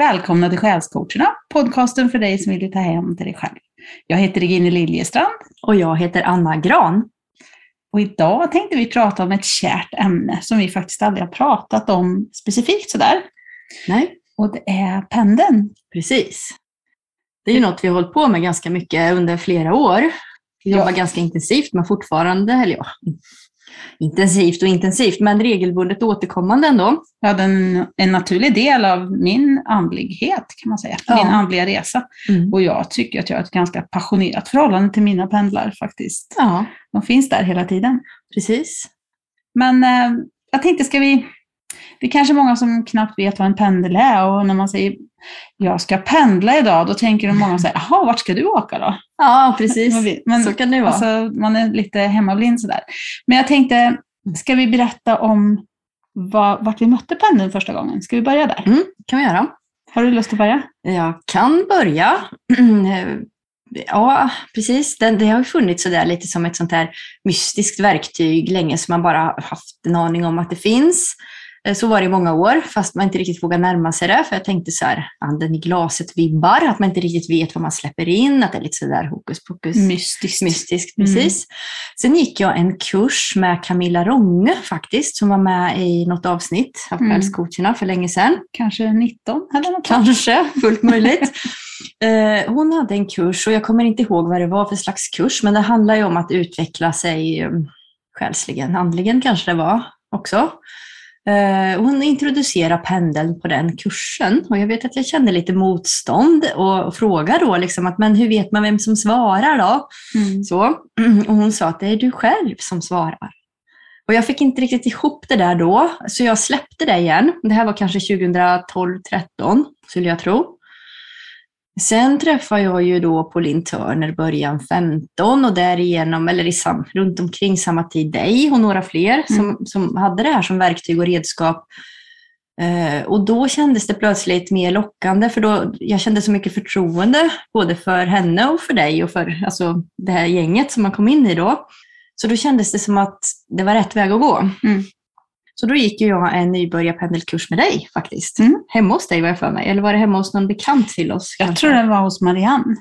Välkomna till Själscoacherna, podcasten för dig som vill ta hem till dig själv. Jag heter Regine Liljestrand. Och jag heter Anna Gran. Och idag tänkte vi prata om ett kärt ämne som vi faktiskt aldrig har pratat om specifikt sådär. Nej. Och det är pendeln. Precis. Det är ju något vi har hållit på med ganska mycket under flera år. Vi jobbar Ja. ganska intensivt med fortfarande, eller ja, intensivt och intensivt, men regelbundet återkommande ändå. Ja, den, en naturlig del av min andlighet kan man säga. Ja. Min andliga resa. Och jag tycker att jag har ett ganska passionerat förhållande till mina pendlar faktiskt. Ja, De finns där hela tiden. precis. Men eh, jag tänkte, ska vi... Det är kanske många som knappt vet vad en pendel är och när man säger jag ska pendla idag, då tänker de många så här, jaha, vart ska du åka då? Ja, precis. Men Så kan det vara. Alltså, man är lite hemmablind sådär. Men jag tänkte, ska vi berätta om vad, vart vi mötte pendeln första gången? Ska vi börja där? Mm, kan vi göra. Har du lust att börja? Jag kan börja. Ja, precis. Den, det har ju funnits sådär lite som ett sånt här mystiskt verktyg länge som man bara haft en aning om att det finns. Eh, Så var det i många år, fast man inte riktigt vågar närma sig det. För jag tänkte så här, anden i glaset-vibbar, att man inte riktigt vet vad man släpper in, att det är lite sådär hokus pokus. Mystiskt. Mystiskt, Mm. precis. Sen gick jag en kurs med Camilla Ronge faktiskt, som var med i något avsnitt av Mm. För länge sedan. Kanske 19 eller något. Kanske, fullt möjligt. Eh, hon hade en kurs och jag kommer inte ihåg vad det var för slags kurs, men det handlar ju om att utveckla sig eh, själsligen, andligen kanske det var också. Eh, hon introducerade pendeln på den kursen och jag vet att jag kände lite motstånd och frågade då liksom att men hur vet man vem som svarar då? Mm. Så, och hon sa att det är du själv som svarar. Och jag fick inte riktigt ihop det där då, så jag släppte det igen. Det här var kanske 2012-13, skulle jag tro. Sen träffade jag ju då på Linn Turner början 15 och därigenom, eller i sam, runt omkring samma tid dig och några fler som, som hade det här som verktyg och redskap. Eh, och då kändes det plötsligt mer lockande för då, jag kände så mycket förtroende både för henne och för dig och för alltså, det här gänget som man kom in i då. Så då kändes det som att det var rätt väg att gå. Mm. Så då gick ju jag en nybörjarpendelkurs med dig faktiskt. Mm. Hemma hos dig var jag för mig, eller var det hemma hos någon bekant till oss? Jag kanske? tror det var hos Marianne.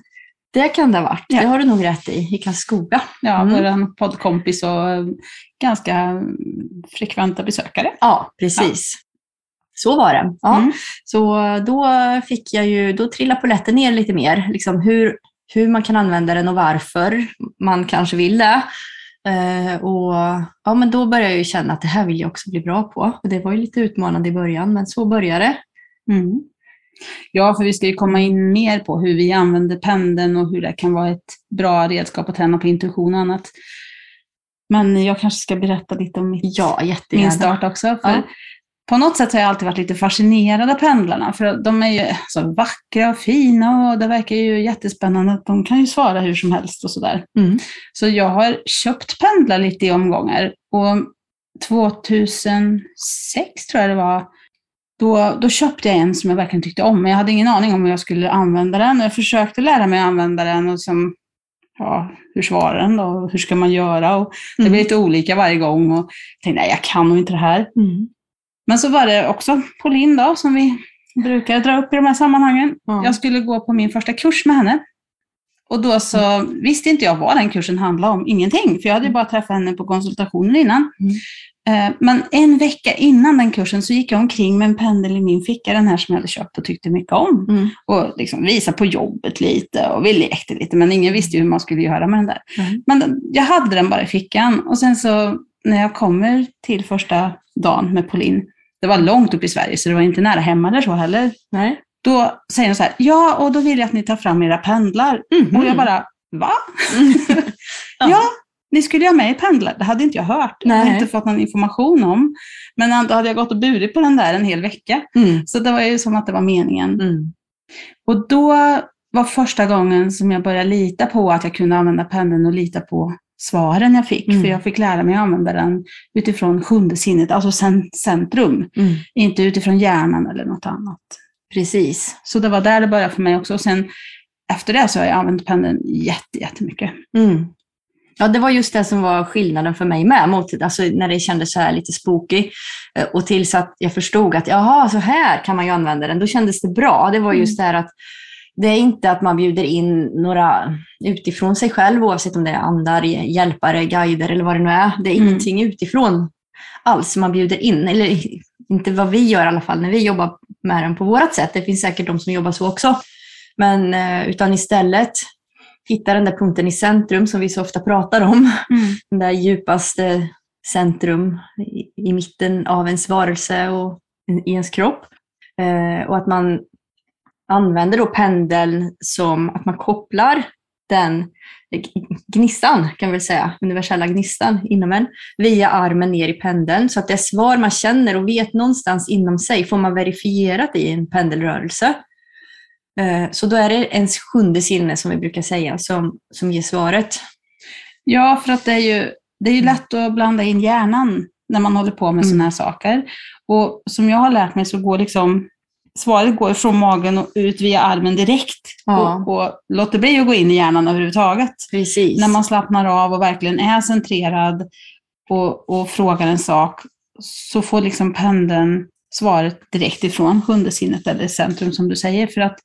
Det kan det ha varit. Ja. Det har du nog rätt i, i Karlskoga. Ja, Mm. vår poddkompis och eh, ganska mm, frekventa besökare. Ja, precis. Så var det. Ja. Mm. Så då fick jag ju, då trillade polletten ner lite mer. Liksom hur, hur man kan använda den och varför man kanske vill det. Eh, och ja, men då började jag ju känna att det här vill jag också bli bra på. Och det var ju lite utmanande i början, men så började det. Mm. Ja, för vi ska ju komma in mer på hur vi använder pendeln och hur det kan vara ett bra redskap att träna på intuition och annat. Men jag kanske ska berätta lite om mitt, Ja, min start också. För Ja. På något sätt har jag alltid varit lite fascinerad av pendlarna, för de är ju så vackra och fina och det verkar ju jättespännande att de kan ju svara hur som helst och sådär. Mm. Så jag har köpt pendlar lite i omgångar och 2006 tror jag det var, då, då köpte jag en som jag verkligen tyckte om, men jag hade ingen aning om hur jag skulle använda den. Och jag försökte lära mig att använda den och som, ja, hur svarar den då? Hur ska man göra? Och det Mm. blir lite olika varje gång och jag tänkte, nej jag kan nog inte det här. Mm. Men så var det också Pauline då, som vi brukar dra upp i de här sammanhangen. Ja. Jag skulle gå på min första kurs med henne. Och då så visste inte jag vad den kursen handlade om, ingenting. För jag hade ju bara träffat henne på konsultationer innan. Mm. Eh, Men en vecka innan den kursen så gick jag omkring med en pendel i min ficka, den här som jag hade köpt och tyckte mycket om. Mm. Och liksom visade på jobbet lite och vi lekte lite, men ingen visste ju hur man skulle göra med den där. Mm. Men jag hade den bara i fickan. Och sen så när jag kommer till första dagen med Pauline, det var långt upp i Sverige så det var inte nära hemma eller så heller. Nej. Då säger hon så här, ja och då vill jag att ni tar fram era pendlar. Mhm. Och jag bara, va? Ja. ja, ni skulle ju ha med i pendlar. Det hade inte jag hört. Jag hade Nej. inte fått någon information om. Men då hade jag gått och burit på den där en hel vecka. Mm. Så det var ju som att det var meningen. Mm. Och då var första gången som jag började lita på att jag kunde använda pendeln och lita på svaren jag fick. Mm. För jag fick lära mig att använda den utifrån sjunde sinnet, alltså cen- centrum. Mm. Inte utifrån hjärnan eller något annat. Precis. Så det var där det började för mig också. Och sen efter det så har jag använt pendeln jätte, jättemycket. Mm. Ja, det var just det som var skillnaden för mig med, mot, alltså när det kändes så här lite spooky. Eh, Och tills att jag förstod att jaha, så här kan man ju använda den, då kändes det bra. Det var just det här att det är inte att man bjuder in några utifrån sig själv, oavsett om det är andar, hjälpare, guider eller vad det nu är. Det är Mm. ingenting utifrån alls man bjuder in, eller inte vad vi gör i alla fall när vi jobbar med den på vårt sätt. Det finns säkert de som jobbar så också. Men eh, utan istället hitta den där punkten i centrum som vi så ofta pratar om. Mm. Den där djupaste centrum i, i mitten av ens varelse och i ens kropp. Eh, och att man använder då pendeln som att man kopplar den gnistan, kan vi säga, universella gnistan inom en, via armen ner i pendeln. Så att det svar man känner och vet någonstans inom sig får man verifierat i en pendelrörelse. Eh, Så då är det ens sjunde sinne, som vi brukar säga, som, som ger svaret. Ja, för att det är ju, det är ju lätt att blanda in hjärnan när man håller på med Mm. sådana här saker. Och som jag har lärt mig så går liksom svaret går från magen och ut via armen direkt. Ja. Och, och låter bli att gå in i hjärnan överhuvudtaget. Precis. När man slappnar av och verkligen är centrerad och, och frågar en sak så får liksom pendeln svaret direkt ifrån sjunde sinnet eller centrum som du säger. För att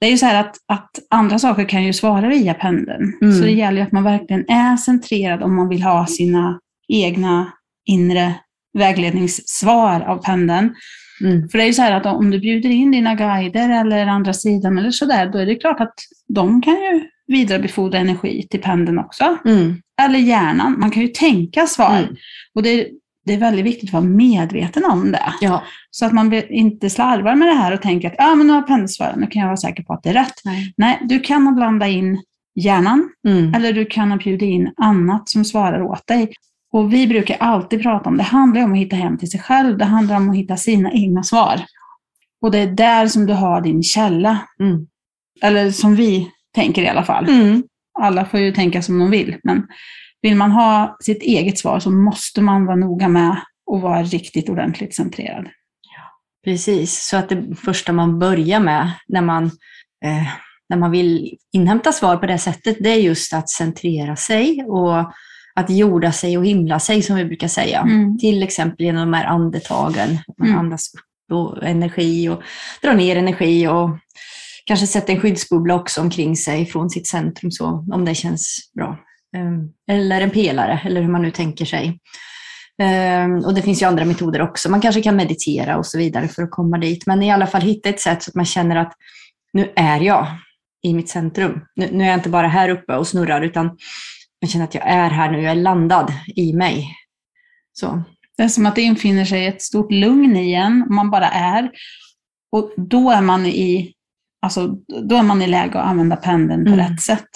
det är ju så här att, att andra saker kan ju svara via pendeln. Mm. Så det gäller ju att man verkligen är centrerad om man vill ha sina egna inre vägledningssvar av pendeln. Mm. För det är ju så här att om du bjuder in dina guider eller andra sidan eller sådär, då är det klart att de kan ju vidarebefordra energi till pendeln också. Mm. Eller hjärnan. Man kan ju tänka svar. Mm. Och det är, det är väldigt viktigt att vara medveten om det. Ja. Så att man inte slarvar med det här och tänker att ah, men nu har pendeln svarat, nu kan jag vara säker på att det är rätt. Nej. Nej, du kan blanda in hjärnan Mm. eller du kan ha bjudit in annat som svarar åt dig. Och vi brukar alltid prata om, det handlar om att hitta hem till sig själv, det handlar om att hitta sina egna svar. Och det är där som du har din källa. Mm. Eller som vi tänker i alla fall. Mm. Alla får ju tänka som de vill, men vill man ha sitt eget svar så måste man vara noga med att vara riktigt ordentligt centrerad. Precis, så att det första man börjar med när man, eh, när man vill inhämta svar på det sättet, det är just att centrera sig och att jorda sig och himla sig, som vi brukar säga. Mm. Till exempel genom de här andetagen. Man Mm. andas upp och energi och drar ner energi och kanske sätta en skyddsbubbla också omkring sig från sitt centrum, så, om det känns bra. Eh, Eller en pelare, eller hur man nu tänker sig. Ehm, och det finns ju andra metoder också. Man kanske kan meditera och så vidare för att komma dit. Men i alla fall hitta ett sätt så att man känner att nu är jag i mitt centrum. Nu, nu är jag inte bara här uppe och snurrar, utan jag känner att jag är här nu. Jag är landad i mig. Så. Det är som att det infinner sig ett stort lugn igen, man bara är. Och då är man i, alltså, då är man i läge att använda pendeln på Mm. rätt sätt.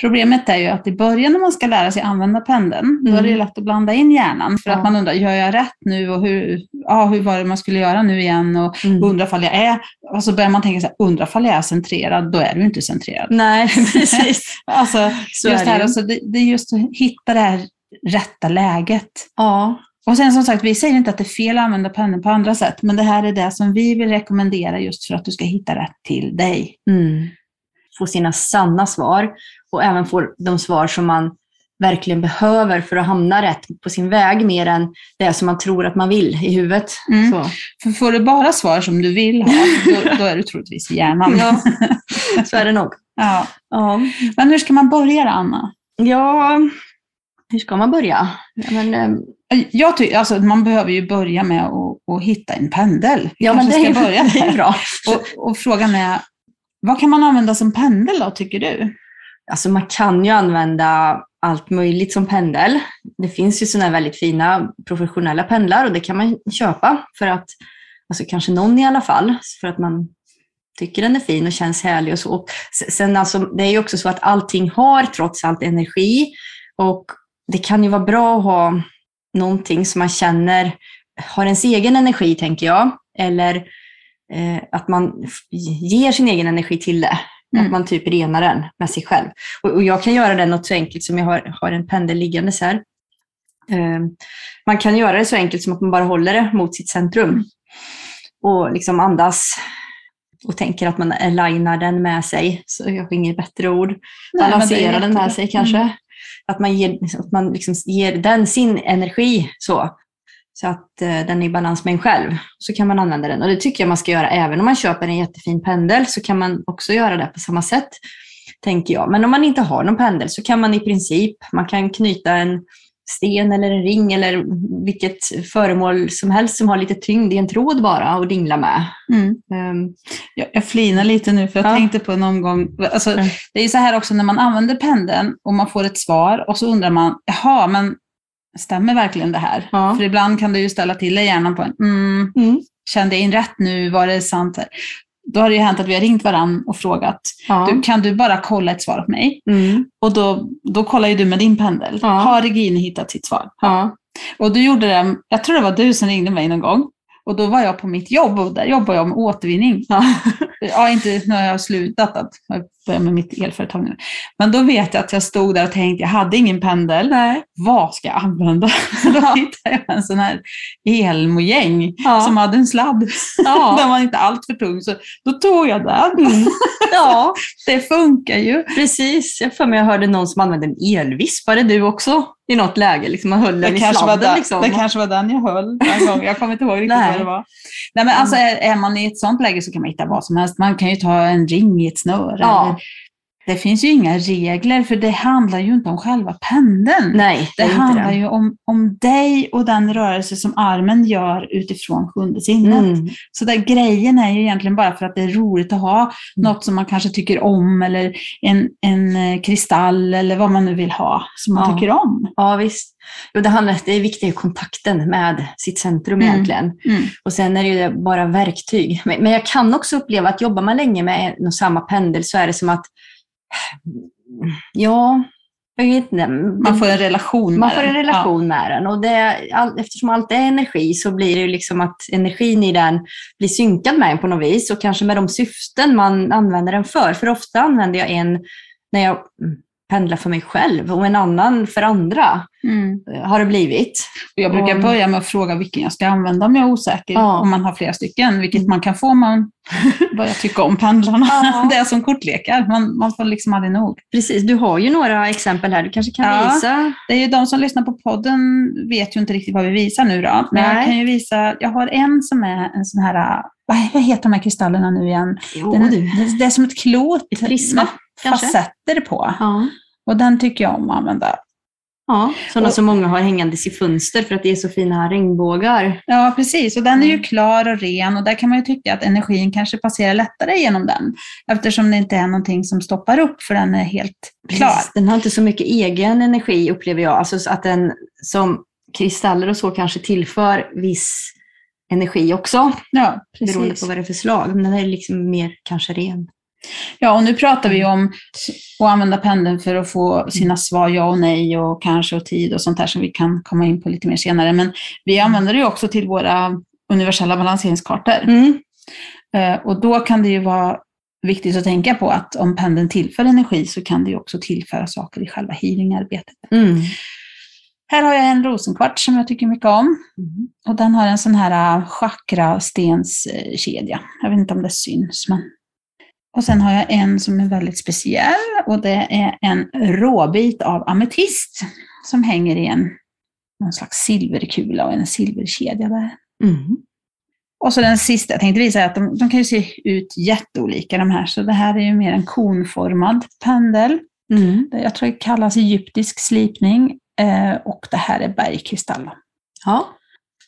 Problemet är ju att i början när man ska lära sig använda pendeln, då är det Mm. lätt att blanda in hjärnan. För Ja. att man undrar, gör jag rätt nu? Och hur, ja, hur var det man skulle göra nu igen? Och Mm. undrar fall jag är, och så börjar man tänka så här, undrar fall jag är centrerad, då är du inte centrerad. Nej, precis. Alltså, Så just är det, här, alltså, det, det är just att hitta det här rätta läget. Ja, Och sen som sagt, vi säger inte att det är fel att använda pendeln på andra sätt, men det här är det som vi vill rekommendera just för att du ska hitta rätt till dig. mm. Få sina sanna svar och även få de svar som man verkligen behöver för att hamna rätt på sin väg, mer än det som man tror att man vill i huvudet. Mm. För får du bara svar som du vill ha, då, då är du troligtvis i hjärnan. Ja, så är det nog. Ja. Ja. Men hur ska man börja då, Anna? Ja, hur ska man börja? Ja, men, ehm, Jag tycker, alltså, man behöver ju börja med att, att hitta en pendel. Ja, men det är, ska börja det är bra. Och, och frågan är, vad kan man använda som pendel då, tycker du? Alltså, man kan ju använda allt möjligt som pendel. Det finns ju sådana väldigt fina professionella pendlar och det kan man köpa för att, alltså kanske någon i alla fall, för att man tycker den är fin och känns härlig och så. Och sen alltså, det är ju också så att allting har trots allt energi och det kan ju vara bra att ha någonting som man känner har ens egen energi, tänker jag. Eller eh, att man ger sin egen energi till det. Mm. Att man typ renar den med sig själv. Och, och jag kan göra det något så enkelt som jag har, har en pendel liggandes här. Eh, man kan göra det så enkelt som att man bara håller det mot sitt centrum. Och liksom andas och tänker att man alignar den med sig. Så jag har inget bättre ord. Nej, Balansera den med sig kanske. Mm. att man ger, att man liksom ger den sin energi så. Så att eh, den är i balans med en själv. Så kan man använda den. Och det tycker jag man ska göra även om man köper en jättefin pendel så kan man också göra det på samma sätt. Tänker jag. Men om man inte har någon pendel så kan man i princip, man kan knyta en sten eller en ring eller vilket föremål som helst som har lite tyngd i en tråd bara och dingla med. Mm. Um, Jag, jag flinar lite nu för jag Ja. tänkte på någon gång, alltså, Mm. det är så här också när man använder pendeln och man får ett svar och så undrar man, jaha, men stämmer verkligen det här? Ja. För ibland kan det ju ställa till i hjärnan på en, mm, mm. kände jag in rätt nu, var det sant? Då har det ju hänt att vi har ringt varann och frågat, ja. du, kan du bara kolla ett svar åt mig? Mm. Och då, då kollar ju du med din pendel. Ja. Har Regine hittat sitt svar? Och du gjorde det, jag tror det var du som ringde mig någon gång. Och då var jag på mitt jobb och där jobbar jag med återvinning. ja. Ja, inte, har jag slutat att jag börjar med mitt elföretag nu. Men då vet jag att jag stod där och tänkte, jag hade ingen pendel. Nej. Vad ska jag använda? Så då Ja. hittade jag en sån här elmojäng Ja. som hade en sladd. Ja. Den var inte allt för tung, så då tog jag den. Mm. ja, Det funkar ju. precis. Jag för mig jag hörde någon som använde en elvisp. Var det du också? I något läge, liksom, man höll den Det i kanske, var sladden. den, liksom. det kanske var den jag höll en gång. Jag kommer inte ihåg riktigt Nej. vad det var. Nej, men alltså, är, är man i ett sånt läge så kan man hitta vad som helst. Man kan ju ta en ring i ett snöre. Ja. Eller, det finns ju inga regler, för det handlar ju inte om själva pendeln. Nej, Det inte handlar det. ju om, om dig och den rörelse som armen gör utifrån sjunde sinnet. Mm. Så där grejen är ju egentligen bara för att det är roligt att ha något som man kanske tycker om eller en, en eh, kristall eller vad man nu vill ha som man Ja. tycker om. Ja, visst. Jo, det, handlar, det är viktigt kontakten med sitt centrum Mm. egentligen. Mm. Och sen är det ju bara verktyg. Men, men jag kan också uppleva att jobbar man länge med en och samma pendel så är det som att, ja, inte. Man får en relation med Man får den. en relation med den och det, all, eftersom allt är energi så blir det liksom att energin i den blir synkad med en på något vis och kanske med de syften man använder den för. För ofta använder jag en när jag mm, pendlar för mig själv och en annan för andra. Mm. eh, har det blivit. Jag brukar Och- börja med att fråga vilken jag ska använda om jag är osäker, Ja. om man har flera stycken, vilket man kan få om man börjar tycka om pendlarna. Ja. Det är som kortlekar, man, man får liksom aldrig nog. Precis, du har ju några exempel här. Du kanske kan Ja. visa? Det är ju de som lyssnar på podden vet ju inte riktigt vad vi visar nu då. Men Nej. jag kan ju visa, jag har en som är en sån här, vad vad heter de här kristallerna nu igen? Jo, Den, det, det är som ett klot Ett prisma, kanske? facetter på. Ja. Och den tycker jag om att använda. ja, sådana Och- som många har hängandes i fönster för att det är så fina regnbågar. Ja, precis. Och den är ju Mm. klar och ren och där kan man ju tycka att energin kanske passerar lättare genom den. Eftersom det inte är någonting som stoppar upp för den är helt klar. Precis, Den har inte så mycket egen energi upplever jag. Alltså så att den som kristaller och så kanske tillför viss energi också. Ja, Beroende precis. på vad det är för slag. Men den är liksom mer kanske ren. Ja, och nu pratar vi om att använda pendeln för att få sina svar ja och nej och kanske och tid och sånt där som vi kan komma in på lite mer senare. Men vi använder det ju också till våra universella balanseringskartor. Mm. Eh, Och då kan det ju vara viktigt att tänka på att om pendeln tillför energi så kan det ju också tillföra saker i själva healingarbetet. Mm. Här har jag en rosenkvarts som jag tycker mycket om. Mm. Och den har en sån här äh, chakra-stenskedja. Jag vet inte om det syns, men... Och sen har jag en som är väldigt speciell och det är en råbit av ametist som hänger i en någon slags silverkula och en silverkedja där. Mm. Och så den sista jag tänkte visa är att de, de kan ju se ut jätteolika de här, så det här är ju mer en konformad pendel. Mm. Jag tror det kallas egyptisk slipning eh, och det här är bergkristaller. Ja.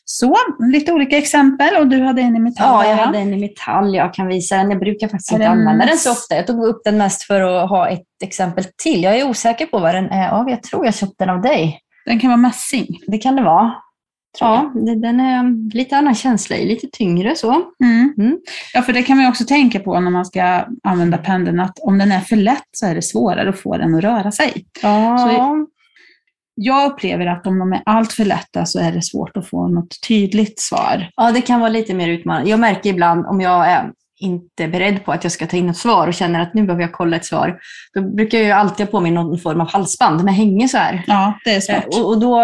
Så, lite olika exempel och du hade en i metall. ja, jag hade en i metall. Jag kan visa den. Jag brukar faktiskt inte den använda den så ofta. Jag tog upp den mest för att ha ett exempel till. Jag är osäker på vad den är av. Jag tror jag köpte den av dig. Den kan vara mässing. Det kan det vara. Ja, den är lite annan känsla i, lite tyngre så. Mm. Mm. Ja, för det kan man också tänka på när man ska använda pendeln, att om den är för lätt så är det svårare att få den att röra sig. Ja. Jag upplever att om de är allt för lätta så är det svårt att få något tydligt svar. ja, det kan vara lite mer utmanande. Jag märker ibland om jag är inte beredd på att jag ska ta in ett svar och känner att nu behöver jag kolla ett svar, då brukar jag alltid ha på mig någon form av halsband med hänge så här. Ja, det är Eh, svårt. Och, och då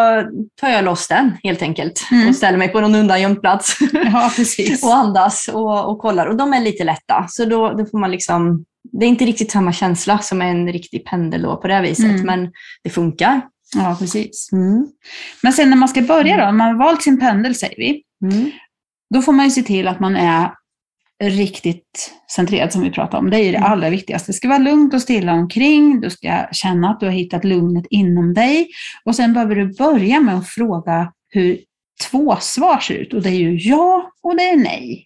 tar jag loss den helt enkelt Mm. och ställer mig på någon undangömd plats Ja, precis. och andas och, och kollar. Och de är lite lätta, så då, då får man liksom det är inte riktigt samma känsla som en riktig pendel då på det viset, Mm. men det funkar. Ja, precis. Mm. Men sen när man ska börja då, när man har valt sin pendel säger vi, Mm. då får man ju se till att man är riktigt centrerad som vi pratade om. Det är ju det Mm. allra viktigaste. Det ska vara lugnt och stilla omkring. Du ska känna att du har hittat lugnet inom dig. Och sen behöver du börja med att fråga hur två svar ser ut. Och det är ju ja och det är nej.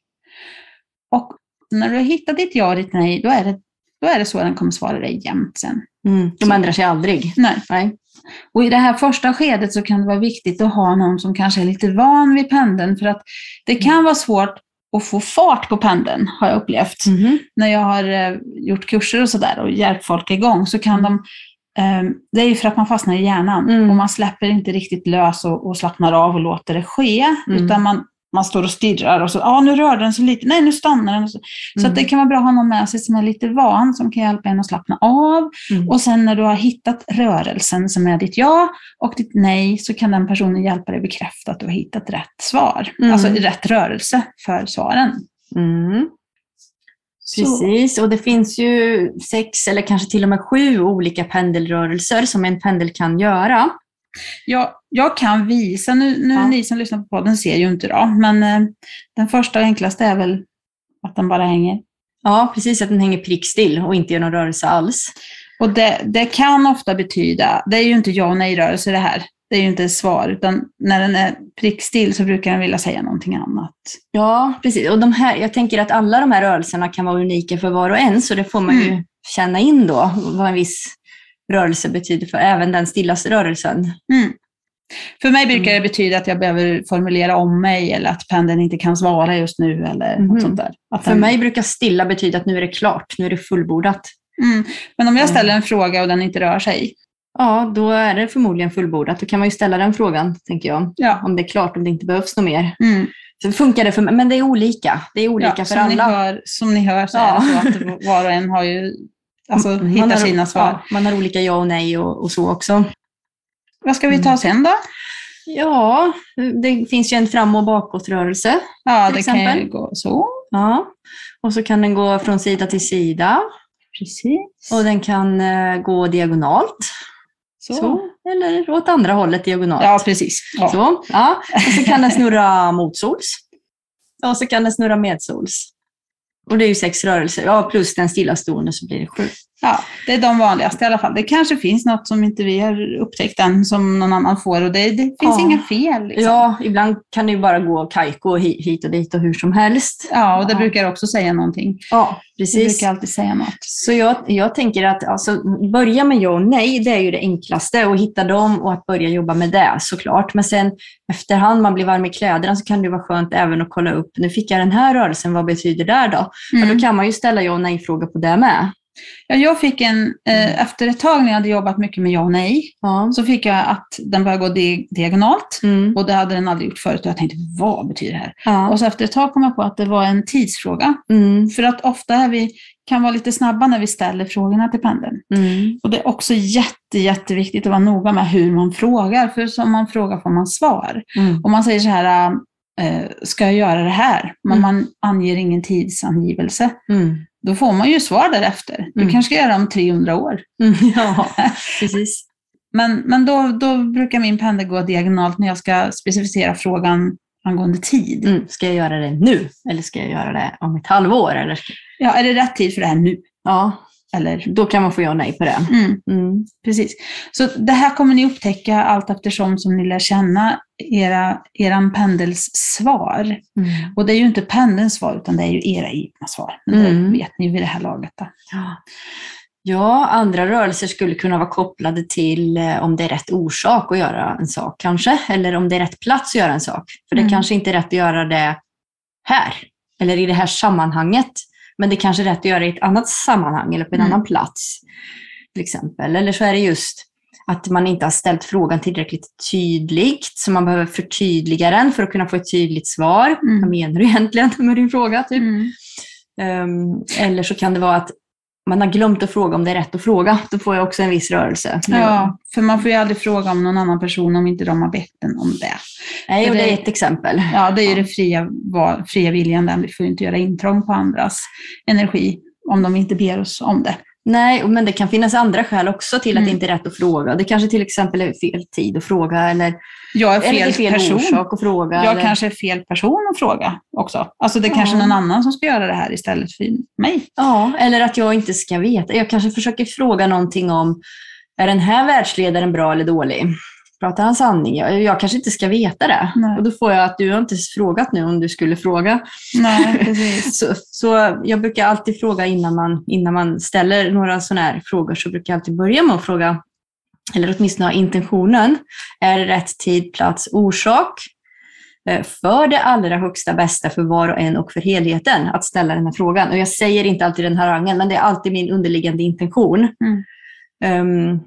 Och när du har hittat ditt ja och ditt nej, då är det, då är det så den kommer svara dig jämt sen. Mm. De ändrar sig aldrig. Nej. Nej. Och i det här första skedet så kan det vara viktigt att ha någon som kanske är lite van vid pendeln för att det kan vara svårt att få fart på pendeln, har jag upplevt. Mhm. När jag har eh, gjort kurser och sådär och hjälpt folk igång så kan de eh, det är ju för att man fastnar i hjärnan Mm. och man släpper inte riktigt lös och, och slappnar av och låter det ske. Mm. Utan man, man står och stirrar och så, ja ah, nu rörde den sig lite, nej nu stannar den. Så, så Mm. att det kan vara bra att ha någon med sig som är lite van, som kan hjälpa en att slappna av. Mm. Och sen när du har hittat rörelsen som är ditt ja och ditt nej så kan den personen hjälpa dig bekräfta att du har hittat rätt svar. Mm. Alltså rätt rörelse för svaren. Mm. Så, Precis, och det finns ju sex eller kanske till och med sju olika pendelrörelser som en pendel kan göra. Jag, jag kan visa, nu, nu Ja. ni som lyssnar på podden ser ju inte då, men eh, den första och enklaste är väl att den bara hänger. Ja, precis, att den hänger prickstill och inte gör någon rörelse alls. Och det, det kan ofta betyda, det är ju inte ja och nej-rörelse det här, det är ju inte ett svar, utan när den är prickstill så brukar den vilja säga någonting annat. Ja, precis. Och de här, jag tänker att alla de här rörelserna kan vara unika för var och en, så det får man ju Mm. känna in då, vad en viss rörelse betyder för även den stillaste rörelsen. Mm. För mig brukar Mm. det betyda att jag behöver formulera om mig eller att pendeln inte kan svara just nu eller Mhm. något sånt där. Att För den- mig brukar stilla betyda att nu är det klart, nu är det fullbordat. Mm. Men om jag Mm. ställer en fråga och den inte rör sig, Ja, då är det förmodligen fullbordat. Då kan man ju ställa den frågan, tänker jag. ja. Om det är klart, om det inte behövs något mer. Mm. Så funkar det för mig, men det är olika. Det är olika ja, för som, ni alla. hör, som ni hör så Ja. är det så att var och en har ju, alltså, Man hittar har- sina svar. Ja, man har olika ja och nej och, och så också. Vad ska vi Mm. ta sen då? Ja, det finns ju en fram och bakåtrörelse. Ja, det kan ju exempel? gå så. Ja. Och så kan den gå från sida till sida. Precis. Och den kan eh, gå diagonalt. så. Så. Eller åt andra hållet diagonalt. Ja, precis. Ja. Så, ja. Och så kan den snurra motsols. Och så kan den snurra medsols. Och det är ju sex rörelser. Ja, plus den stillastående så blir det sju ja, det är de vanligaste i alla fall. Det kanske finns något som inte vi har upptäckt än som någon annan får och det, det finns Ja. inga fel. Liksom. Ja, ibland kan det ju bara gå kajko hi- hit och dit och hur som helst. Ja, och det Ja. brukar också säga någonting. Ja, Det precis. brukar alltid säga något. Så jag, jag tänker att alltså, börja med ja och nej, det är ju det enklaste. Och hitta dem och att börja jobba med det såklart. Men sen efterhand man blir varm i kläderna så kan det vara skönt även att kolla upp, nu fick jag den här rörelsen, vad betyder det då? Mm. Ja, då kan man ju ställa ja och nej-fråga på det med. Ja, jag fick en, eh, efter ett tag när jag hade jobbat mycket med ja och nej, Ja. så fick jag att den började gå di- diagonalt. Mm. Och det hade den aldrig gjort förut. Och jag tänkte, vad betyder det här? Ja. Och så efter ett tag kom jag på att det var en tidsfråga. Mm. För att ofta är vi, kan vara lite snabba när vi ställer frågorna till pendeln. Mm. Och det är också jätte, jätteviktigt att vara noga med hur man frågar. För som man frågar får man svar. Mm. Om man säger så här, eh, ska jag göra det här? Men Mm. man anger ingen tidsangivelse. Då får man ju svar därefter. Du Mm. kanske ska göra om 300 år. Mm. Ja, precis. Men, men då, då brukar min pendel gå diagonalt när jag ska specificera frågan angående tid. Mm. Ska jag göra det nu? Eller ska jag göra det om ett halvår? Eller? Ja, är det rätt tid för det här nu? Ja, Eller? då kan man få ja och nej på det. Mm, Mm. precis. Så det här kommer ni upptäcka allt eftersom som ni lär känna era, eran pendels svar. Mm. Och det är ju inte pendelns svar, utan det är ju era egna svar. Men det Mm. vet ni vid det här laget. Då. Ja. Ja, andra rörelser skulle kunna vara kopplade till eh, om det är rätt orsak att göra en sak kanske, eller om det är rätt plats att göra en sak. För det Mm. kanske inte är rätt att göra det här, eller i det här sammanhanget, men det kanske är rätt att göra i ett annat sammanhang eller på en Mm. annan plats. Till exempel. Eller så är det just att man inte har ställt frågan tillräckligt tydligt, så man behöver förtydliga den för att kunna få ett tydligt svar. Mm. Vad menar du egentligen med din fråga? Typ? Mm. Ehm, eller så kan det vara att man har glömt att fråga om det är rätt att fråga. Då får jag också en viss rörelse. Ja, för man får ju aldrig fråga om någon annan person om inte de har bett en om det. Nej, och det det- är ett exempel. Ja, det är ju det fria, va- fria viljan, den. vi får ju inte göra intrång på andras energi. om de inte ber oss om det. Nej, men det kan finnas andra skäl också till att Mm. det inte är rätt att fråga. Det kanske till exempel är fel tid att fråga eller, Jag är eller det är fel, fel person. orsak att fråga. Jag eller... kanske är fel person att fråga också. Alltså det är Ja. kanske någon annan som ska göra det här istället för mig. Ja, eller att jag inte ska veta. Jag kanske försöker fråga någonting om, är den här världsledaren bra eller dålig? Pratar han sanning? Jag, jag kanske inte ska veta det. Nej. Och då får jag att du har inte frågat nu om du skulle fråga. Nej, precis. Så, så jag brukar alltid fråga innan man, innan man ställer några sådana här frågor, så brukar jag alltid börja med att fråga, eller åtminstone ha intentionen. Är det rätt tid, plats, orsak? eh, För det allra högsta bästa för var och en och för helheten att ställa den här frågan. Och jag säger inte alltid den här rangen, men det är alltid min underliggande intention. Mm. Ehm,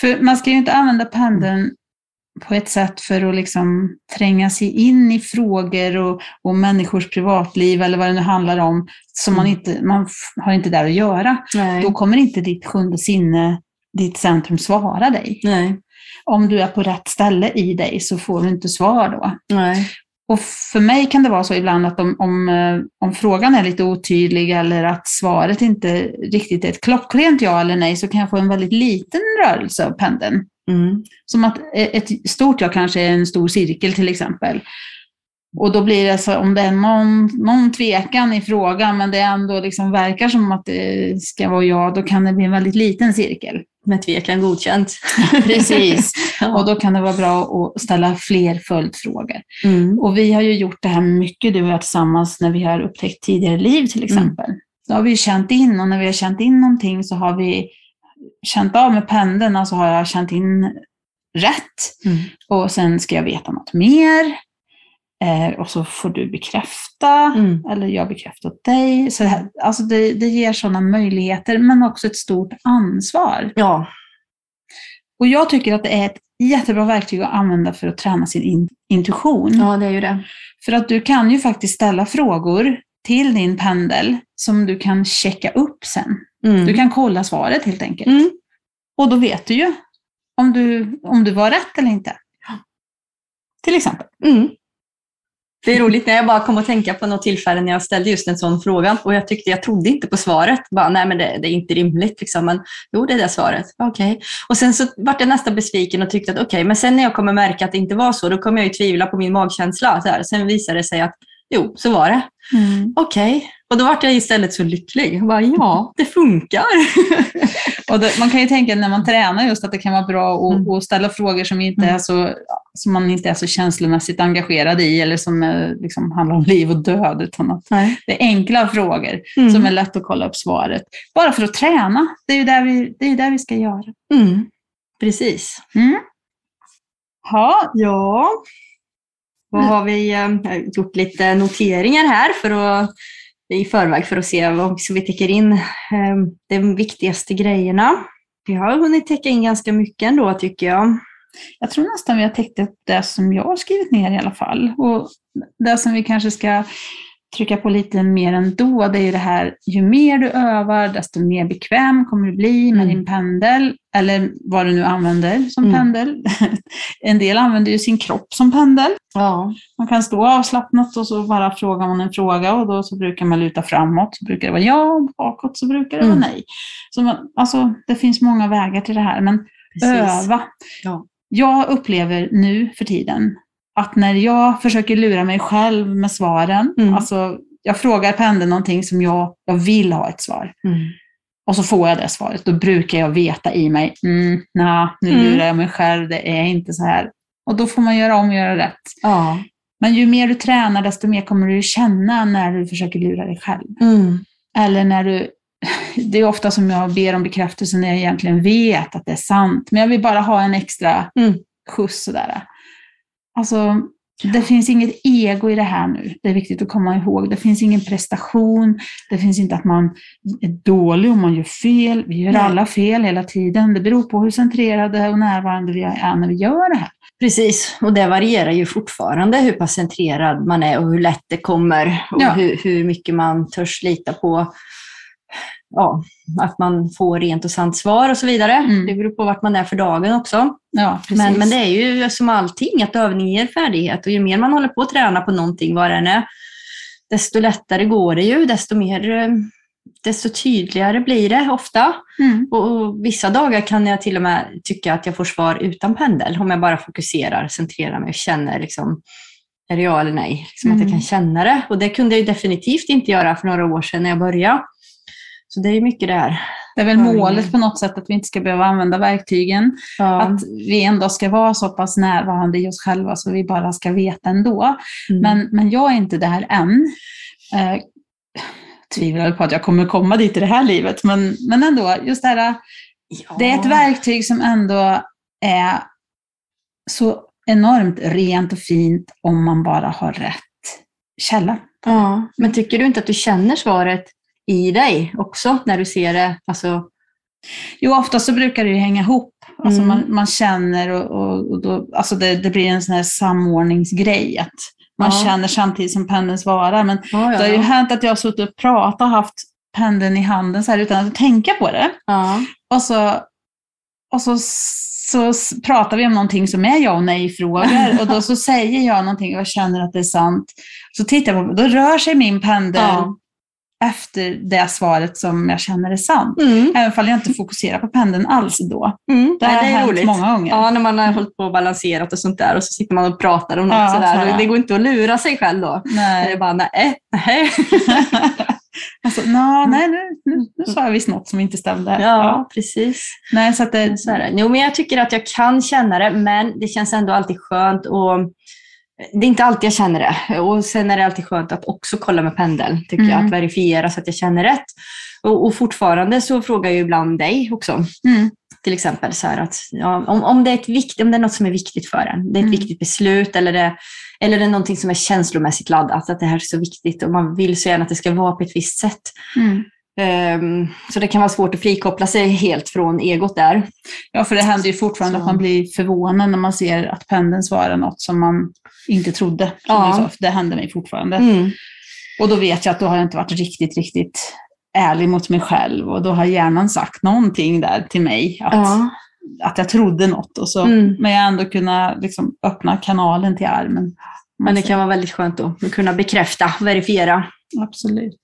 För man ska ju inte använda pendeln på ett sätt för att liksom tränga sig in i frågor och, och människors privatliv eller vad det nu handlar om, som man Mm. inte, man har inte där att göra. nej. Då kommer inte ditt sjunde sinne, ditt centrum svara dig. nej. Om du är på rätt ställe i dig så får du inte svar då. Nej. Och för mig kan det vara så ibland att om, om, eh, om frågan är lite otydlig eller att svaret inte riktigt är ett klockrent ja eller nej så kan jag få en väldigt liten rörelse av pendeln. Mm. Som att ett stort ja kanske är en stor cirkel till exempel. Och då blir det så, om det är någon, någon tvekan i frågan men det ändå liksom verkar som att det ska vara ja, då kan det bli en väldigt liten cirkel. Med tvekan godkänt. Precis. Och då kan det vara bra att ställa fler följdfrågor. Mm. Och vi har ju gjort det här mycket, du och jag tillsammans, när vi har upptäckt tidigare liv till exempel. Då har vi ju känt in och när vi har känt in någonting så har vi känt av med pendeln, alltså har jag känt in rätt. Mm. Och sen ska jag veta något mer. Eh, och så får du bekräfta, Mm. eller jag bekräftar åt dig. Så det, här, alltså det, det ger sådana möjligheter, men också ett stort ansvar. Ja. Och jag tycker att det är ett jättebra verktyg att använda för att träna sin in, intuition. ja, det är ju det. För att du kan ju faktiskt ställa frågor till din pendel som du kan checka upp sen. Mm. Du kan kolla svaret helt enkelt. Mm. Och då vet du ju om du, om du var rätt eller inte. Till exempel. Mm. Det är roligt när jag bara kom att tänka på något tillfälle när jag ställde just en sån fråga och jag tyckte jag trodde inte på svaret. Bara, nej men det, det är inte rimligt. Liksom. Men, jo, det är det svaret. Okej. Och sen så vart jag nästan besviken och tyckte att okej, men sen när jag kommer märka att det inte var så, då kommer jag ju tvivla på min magkänsla. Så här. Sen visade det sig att jo, så var det. Okej. Och då vart jag istället så lycklig. Jag bara, ja, det funkar. Och det, man kan ju tänka när man tränar just att det kan vara bra att, Mm. att ställa frågor som, inte Mm. är så, som man inte är så känslomässigt engagerad i eller som är, liksom, handlar om liv och död. Utan att Nej. det är enkla frågor Mm. som är lätt att kolla upp svaret. Bara för att träna. Det är ju där vi, det är där vi ska göra. Mm. Precis. Mm. Ja, Ja. Vad har vi har gjort lite noteringar här för att, i förväg för att se vad, så vi täcker in eh, de viktigaste grejerna. Vi har hunnit täcka in ganska mycket ändå tycker jag. Jag tror nästan vi har täckt upp det som jag har skrivit ner i alla fall. Och det som vi kanske ska trycka på lite mer ändå, det är ju det här, ju mer du övar, desto mer bekväm kommer du bli med Mm. din pendel, eller vad du nu använder som Mm. pendel. En del använder ju sin kropp som pendel. Ja. Man kan stå avslappnat och så bara frågar man en fråga och då så brukar man luta framåt, så brukar det vara ja, bakåt så brukar det Mm. vara nej. Så man, alltså, det finns många vägar till det här, men öva. Ja. Jag upplever nu för tiden att när jag försöker lura mig själv med svaren, Mm. alltså jag frågar pendeln någonting som jag, jag vill ha ett svar Mm. och så får jag det svaret, då brukar jag veta i mig, mm, nej, nu Mm. lurar jag mig själv, det är inte så här. Och då får man göra om och göra rätt. Ja. Men ju mer du tränar, desto mer kommer du känna när du försöker lura dig själv. Mm. Eller när du... Det är ofta som jag ber om bekräftelse när jag egentligen vet att det är sant, men jag vill bara ha en extra Mm. skjuts sådär. Alltså, det finns inget ego i det här nu. Det är viktigt att komma ihåg. Det finns ingen prestation. Det finns inte att man är dålig om man gör fel. Vi gör Nej. alla fel hela tiden. Det beror på hur centrerade och närvarande vi är när vi gör det här. Precis, och det varierar ju fortfarande hur pass centrerad man är och hur lätt det kommer och Ja. hur, hur mycket man törs lita på ja, att man får rent och sant svar och så vidare. Mm. Det beror på vart man är för dagen också. Ja. Men, men det är ju som allting, att övning ger färdighet och ju mer man håller på att träna på någonting, vad det än är, desto lättare går det ju, desto mer eh, desto tydligare blir det ofta. Mm. Och, och vissa dagar kan jag till och med tycka att jag får svar utan pendel, om jag bara fokuserar, centrerar mig och känner liksom, är det ja eller nej? Liksom Att jag Mm. kan känna det. Och det kunde jag definitivt inte göra för några år sedan när jag började. Så det är mycket där. Det är väl målet på något sätt att vi inte ska behöva använda verktygen. Ja. Att vi ändå ska vara så pass närvarande i oss själva så vi bara ska veta ändå. Mm. Men, men jag är inte där än. Eh, tvivlar på att jag kommer komma dit i det här livet, men, men ändå, just det här, ja. det är ett verktyg som ändå är så enormt rent och fint om man bara har rätt källa. Ja. Men tycker du inte att du känner svaret i dig också när du ser det? Alltså, Jo, ofta så brukar det ju hänga ihop. Alltså Mm. man, man känner och, och, och då, alltså det, det blir en sån här samordningsgrej. Att man Ja. känner samtidigt som pendeln svarar. Men ja, det har ju ja. hänt att jag har suttit och pratat och haft pendeln i handen så här utan att tänka på det. ja. Och så, och så, så pratar vi om någonting som är ja och nej-frågor och då så säger jag någonting och jag känner att det är sant. Så tittar jag på då rör sig min pendel Ja. Efter det svaret som jag känner är sant. Mm. Även om jag inte fokuserar på pendeln alls då. Mm. Det Nej, har det är hänt roligt. många gånger. Ja, när man har hållit på och balanserat och sånt där och så sitter man och pratar om något Ja, sådär. så det går inte att lura sig själv då. Det är Nej. bara, nej, nej. alltså, nå, nej nu, nu, nu sa jag visst något som inte stämde. Ja, precis. Nej, så att det, Så är det. Jo, men jag tycker att jag kan känna det, men det känns ändå alltid skönt. Och det är inte alltid jag känner det. Och sen är det alltid skönt att också kolla med pendeln, tycker jag, Mm. att verifiera så att jag känner rätt. Och, och fortfarande så frågar jag ibland dig också. mm, Till exempel så att ja, om, om, det är ett vikt, om det är något som är viktigt för en, det är ett Mm. viktigt beslut eller det, eller det är någonting som är känslomässigt laddat, att det här är så viktigt och man vill så gärna att det ska vara på ett visst sätt. Ehm, så det kan vara svårt att frikoppla sig helt från egot där. Ja, för det händer ju fortfarande Så. att man blir förvånad när man ser att pendeln svarar något som man inte trodde. Som Ja. Det händer mig fortfarande. Mm. Och då vet jag att då har jag inte varit riktigt, riktigt ärlig mot mig själv. Och då har hjärnan sagt någonting där till mig. Att, Ja. att jag trodde något. Och så, Mm. Men jag har ändå kunnat liksom öppna kanalen till armen. Men det kan vara väldigt skönt då, att kunna bekräfta, verifiera. Absolut.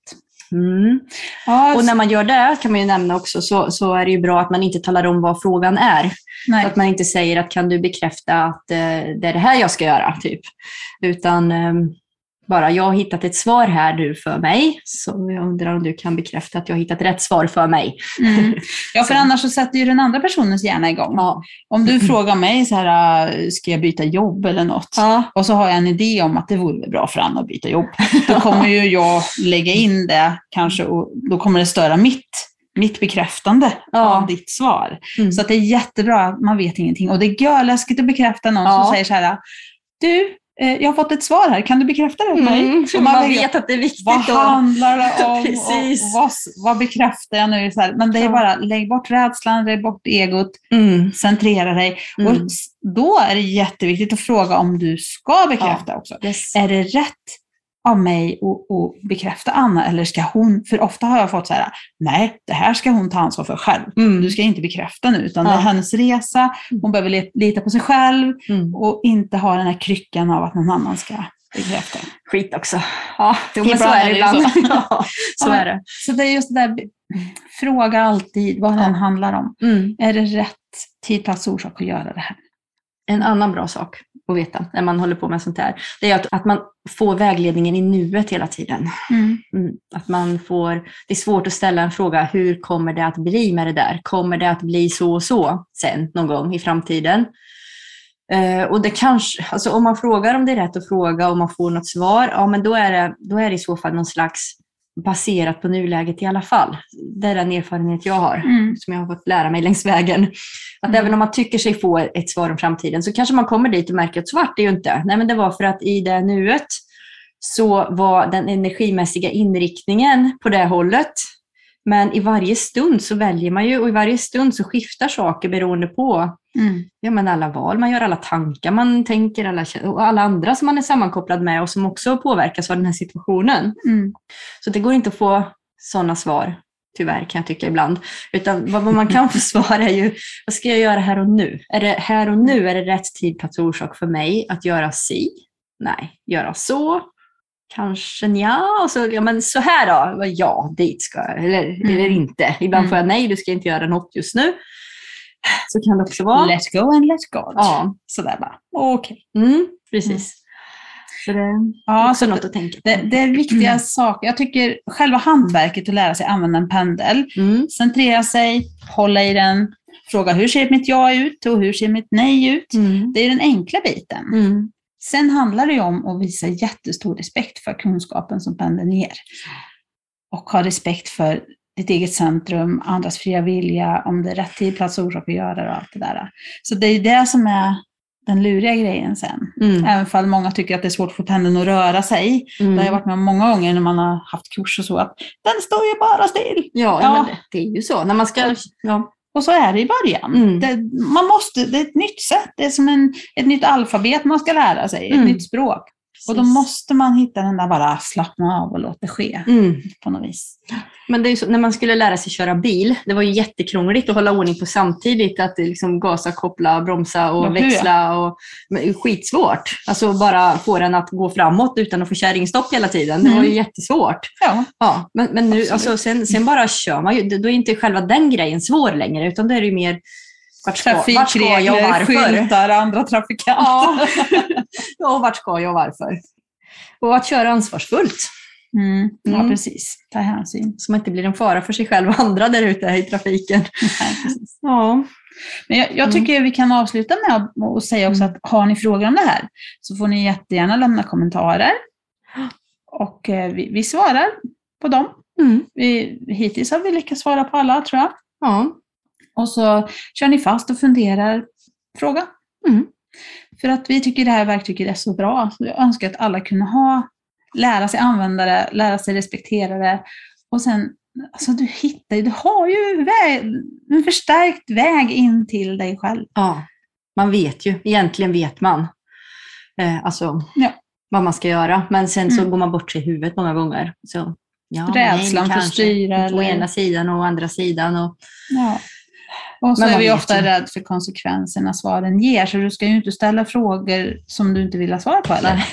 Mm. Ja, Och när man gör det, kan man ju nämna också, så, så är det ju bra att man inte talar om vad frågan är. nej. Så att man inte säger att kan du bekräfta att eh, det är det här jag ska göra, typ. Utan eh, bara, jag har hittat ett svar här nu för mig, så jag undrar om du kan bekräfta att jag har hittat rätt svar för mig. Mm. Ja, för annars så sätter ju den andra personens hjärna igång. Ja. Om du frågar mig så här, äh, ska jag byta jobb eller något? Ja. Och så har jag en idé om att det vore bra för Anna att byta jobb. Då kommer ju jag lägga in det kanske och då kommer det störa mitt, mitt bekräftande Ja. av ditt svar. Mm. Så att det är jättebra att man vet ingenting. Och det är görläskigt att bekräfta någon som säger så här, du, jag har fått ett svar här, kan du bekräfta det för mig? Mm, man tänker, vet att det är viktigt. vad då. handlar det om? Precis. Vad, vad bekräftar jag nu? Så här, men det är Ja. bara, lägg bort rädslan, lägg bort egot, Mm. centrera dig. Mm. Och då är det jätteviktigt att fråga om du ska bekräfta också. Yes. Är det rätt av mig att, att bekräfta Anna eller ska hon, för ofta har jag fått så här, nej, det här ska hon ta ansvar för själv. Mm. Du ska inte bekräfta nu, utan det Ja. är hennes resa. Hon behöver lita på sig själv Mm. och inte ha den här kryckan av att någon annan ska bekräfta. Skit också. Ja, jo, men så är det det ibland. så. ja, så Ja. är det. Så det är just det där, fråga alltid vad den handlar om. Mm. Är det rätt tid, plats, orsak att göra det här? En annan bra sak att veta när man håller på med sånt här, det är att, att man får vägledningen i nuet hela tiden. Mm. Att man får, det är svårt att ställa en fråga, hur kommer det att bli med det där? Kommer det att bli så och så sen någon gång i framtiden? Eh, och det kanske, alltså om man frågar om det är rätt att fråga och man får något svar, ja men då är det, då är det i så fall någon slags baserat på nuläget i alla fall. Det är den erfarenhet jag har Mm. som jag har fått lära mig längs vägen. Att Mm. även om man tycker sig få ett svar om framtiden så kanske man kommer dit och märker att svart är ju inte. Nej, men det var för att i det nuet så var den energimässiga inriktningen på det hållet. Men i varje stund så väljer man ju och i varje stund så skiftar saker beroende på Mm. ja, men alla val man gör, alla tankar man tänker alla, och alla andra som man är sammankopplad med och som också påverkas av den här situationen. Mm. Så det går inte att få sådana svar, tyvärr kan jag tycka ibland. Utan vad vad man kan få svar är ju, vad ska jag göra här och nu? Är det här och nu, är det rätt tid, plats och orsak för mig att göra si? Nej. Göra så? Kanske nja, och så, ja men så här då, ja dit ska jag, eller, Mm. eller inte. Ibland Mm. får jag nej, du ska inte göra något just nu. Så kan det också vara. Let go and let God. Ja, Sådär bara. Okej. mm, precis. Så det Ja, så något att tänka på. det, det är viktiga saker. Jag tycker själva hantverket att lära sig använda en pendel, Mm, centrera sig, hålla i den, fråga hur ser mitt ja ut och hur ser mitt nej ut. mm, Det är den enkla biten. Mm, Sen handlar det ju om att visa jättestor respekt för kunskapen som pendeln ger. Och ha respekt för ditt eget centrum, andras fria vilja, om det är rätt tid, plats och orsak att göra och allt det där. Så det är ju det som är den luriga grejen sen. mm, Även fall många tycker att det är svårt att få pendeln att röra sig. Det har jag mm. varit med om många gånger när man har haft kurs och så, att den står ju bara still. Ja, Ja. det är ju så. När man ska... Ja. Och så är det i början. Mm. Det, man måste, det är ett nytt sätt, det är som en, ett nytt alfabet man ska lära sig, ett Mm. nytt språk. Och då måste man hitta den där bara slappna av och låta det ske Mm. på något vis. Men det är så, när man skulle lära sig köra bil, det var ju jättekrångligt att hålla ordning på samtidigt. Att det liksom gasa, koppla, bromsa och ja. växla. Och, men, det skitsvårt. Alltså bara få den att gå framåt utan att få kärringstopp hela tiden. Det var ju Mm. jättesvårt. Ja, Ja, men, men nu, alltså, sen, sen bara kör man ju. Då är inte själva den grejen svår längre, utan då är det ju mer vart ska, vart ska jag och varför? skyltar, andra trafikanter. Ja. ja, och vart ska jag och varför? Och att köra ansvarsfullt, Mm, ja, Mm. precis. Ta hänsyn. så man inte blir en fara för sig själv och andra där ute i trafiken. Nej. Ja. Men jag, jag tycker vi kan avsluta med att och säga också Mm. att har ni frågor om det här så får ni jättegärna lämna kommentarer. Och eh, vi, vi svarar på dem. Mm. Vi, hittills har vi lyckats svara på alla tror jag. Ja. Och så kör ni fast och funderar. Fråga. Mm. För att vi tycker det här verktyget är så bra. Så jag önskar att alla kunde ha, lära sig använda det, lära sig respektera det. Och sen, alltså du hittar ju, du har ju väg, en förstärkt väg in till dig själv. ja. Man vet ju, egentligen vet man eh, alltså, Ja. vad man ska göra. Men sen så Mm. går man bort sig i huvudet många gånger. Så, ja, Rädslan för att styra Å eller- ena sidan och å andra sidan. Och, Ja. Och så Men är vi ofta rädda för konsekvenserna svaren ger, så du ska ju inte ställa frågor som du inte vill ha svar på. Eller?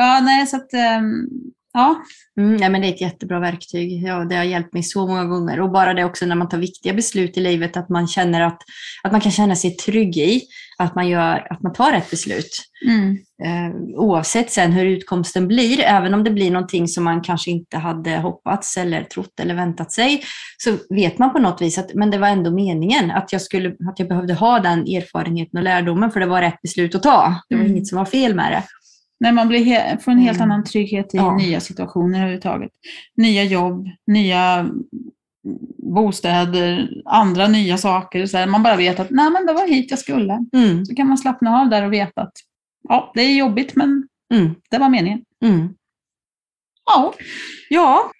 Ja, nej, så att, ehm, ja. Mm, ja, men det är ett jättebra verktyg. Ja, det har hjälpt mig så många gånger. Och bara det också när man tar viktiga beslut i livet, att man känner att, att man kan känna sig trygg i att man, gör, att man tar rätt beslut. Mm. Eh, oavsett sen hur utkomsten blir, även om det blir någonting som man kanske inte hade hoppats eller trott eller väntat sig, så vet man på något vis att men det var ändå meningen att jag, skulle, att jag behövde ha den erfarenheten och lärdomen, för det var rätt beslut att ta. Det var Mm. inget som var fel med det. När man blir he- får en helt Mm. annan trygghet i Ja. nya situationer överhuvudtaget. Nya jobb, nya bostäder, andra nya saker. Så här, man bara vet att Nej, men det var hit jag skulle. Mm, Så kan man slappna av där och veta att ja, det är jobbigt, men mm, det var meningen. mm. Ja, Ja,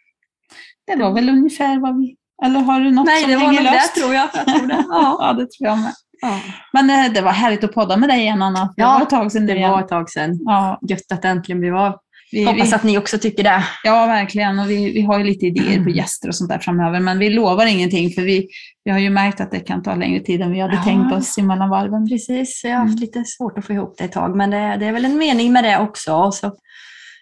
det var väl ungefär vad vi... Eller har du något nej, som det var nog löst? det tror jag. jag tror det. Ja. Ja, det tror jag med. Ja. Men eh, det var härligt att podda med dig igen, Anna. Det Ja, var ett tag sedan Det igen. var ett tag sedan. Ja, Gött att det äntligen blev av. vi, Hoppas vi, att ni också tycker det. ja, verkligen. Och vi, vi har ju lite idéer på Mm. gäster och sånt där framöver, men vi lovar ingenting, för vi, vi har ju märkt att det kan ta längre tid än vi hade Ja. tänkt oss i mellan varven. Precis, jag har haft Mm. lite svårt att få ihop det ett tag, men det, det är väl en mening med det också. Så,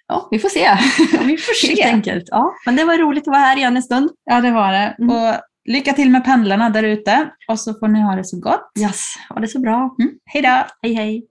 ja, vi får se. Ja, vi får Helt se. enkelt. Ja, men det var roligt att vara här igen en stund. Ja, det var det. Mm. Och lycka till med pendlarna där ute och så får ni ha det så gott. Yes, ha det så bra. Mm. Hej då! Hej hej!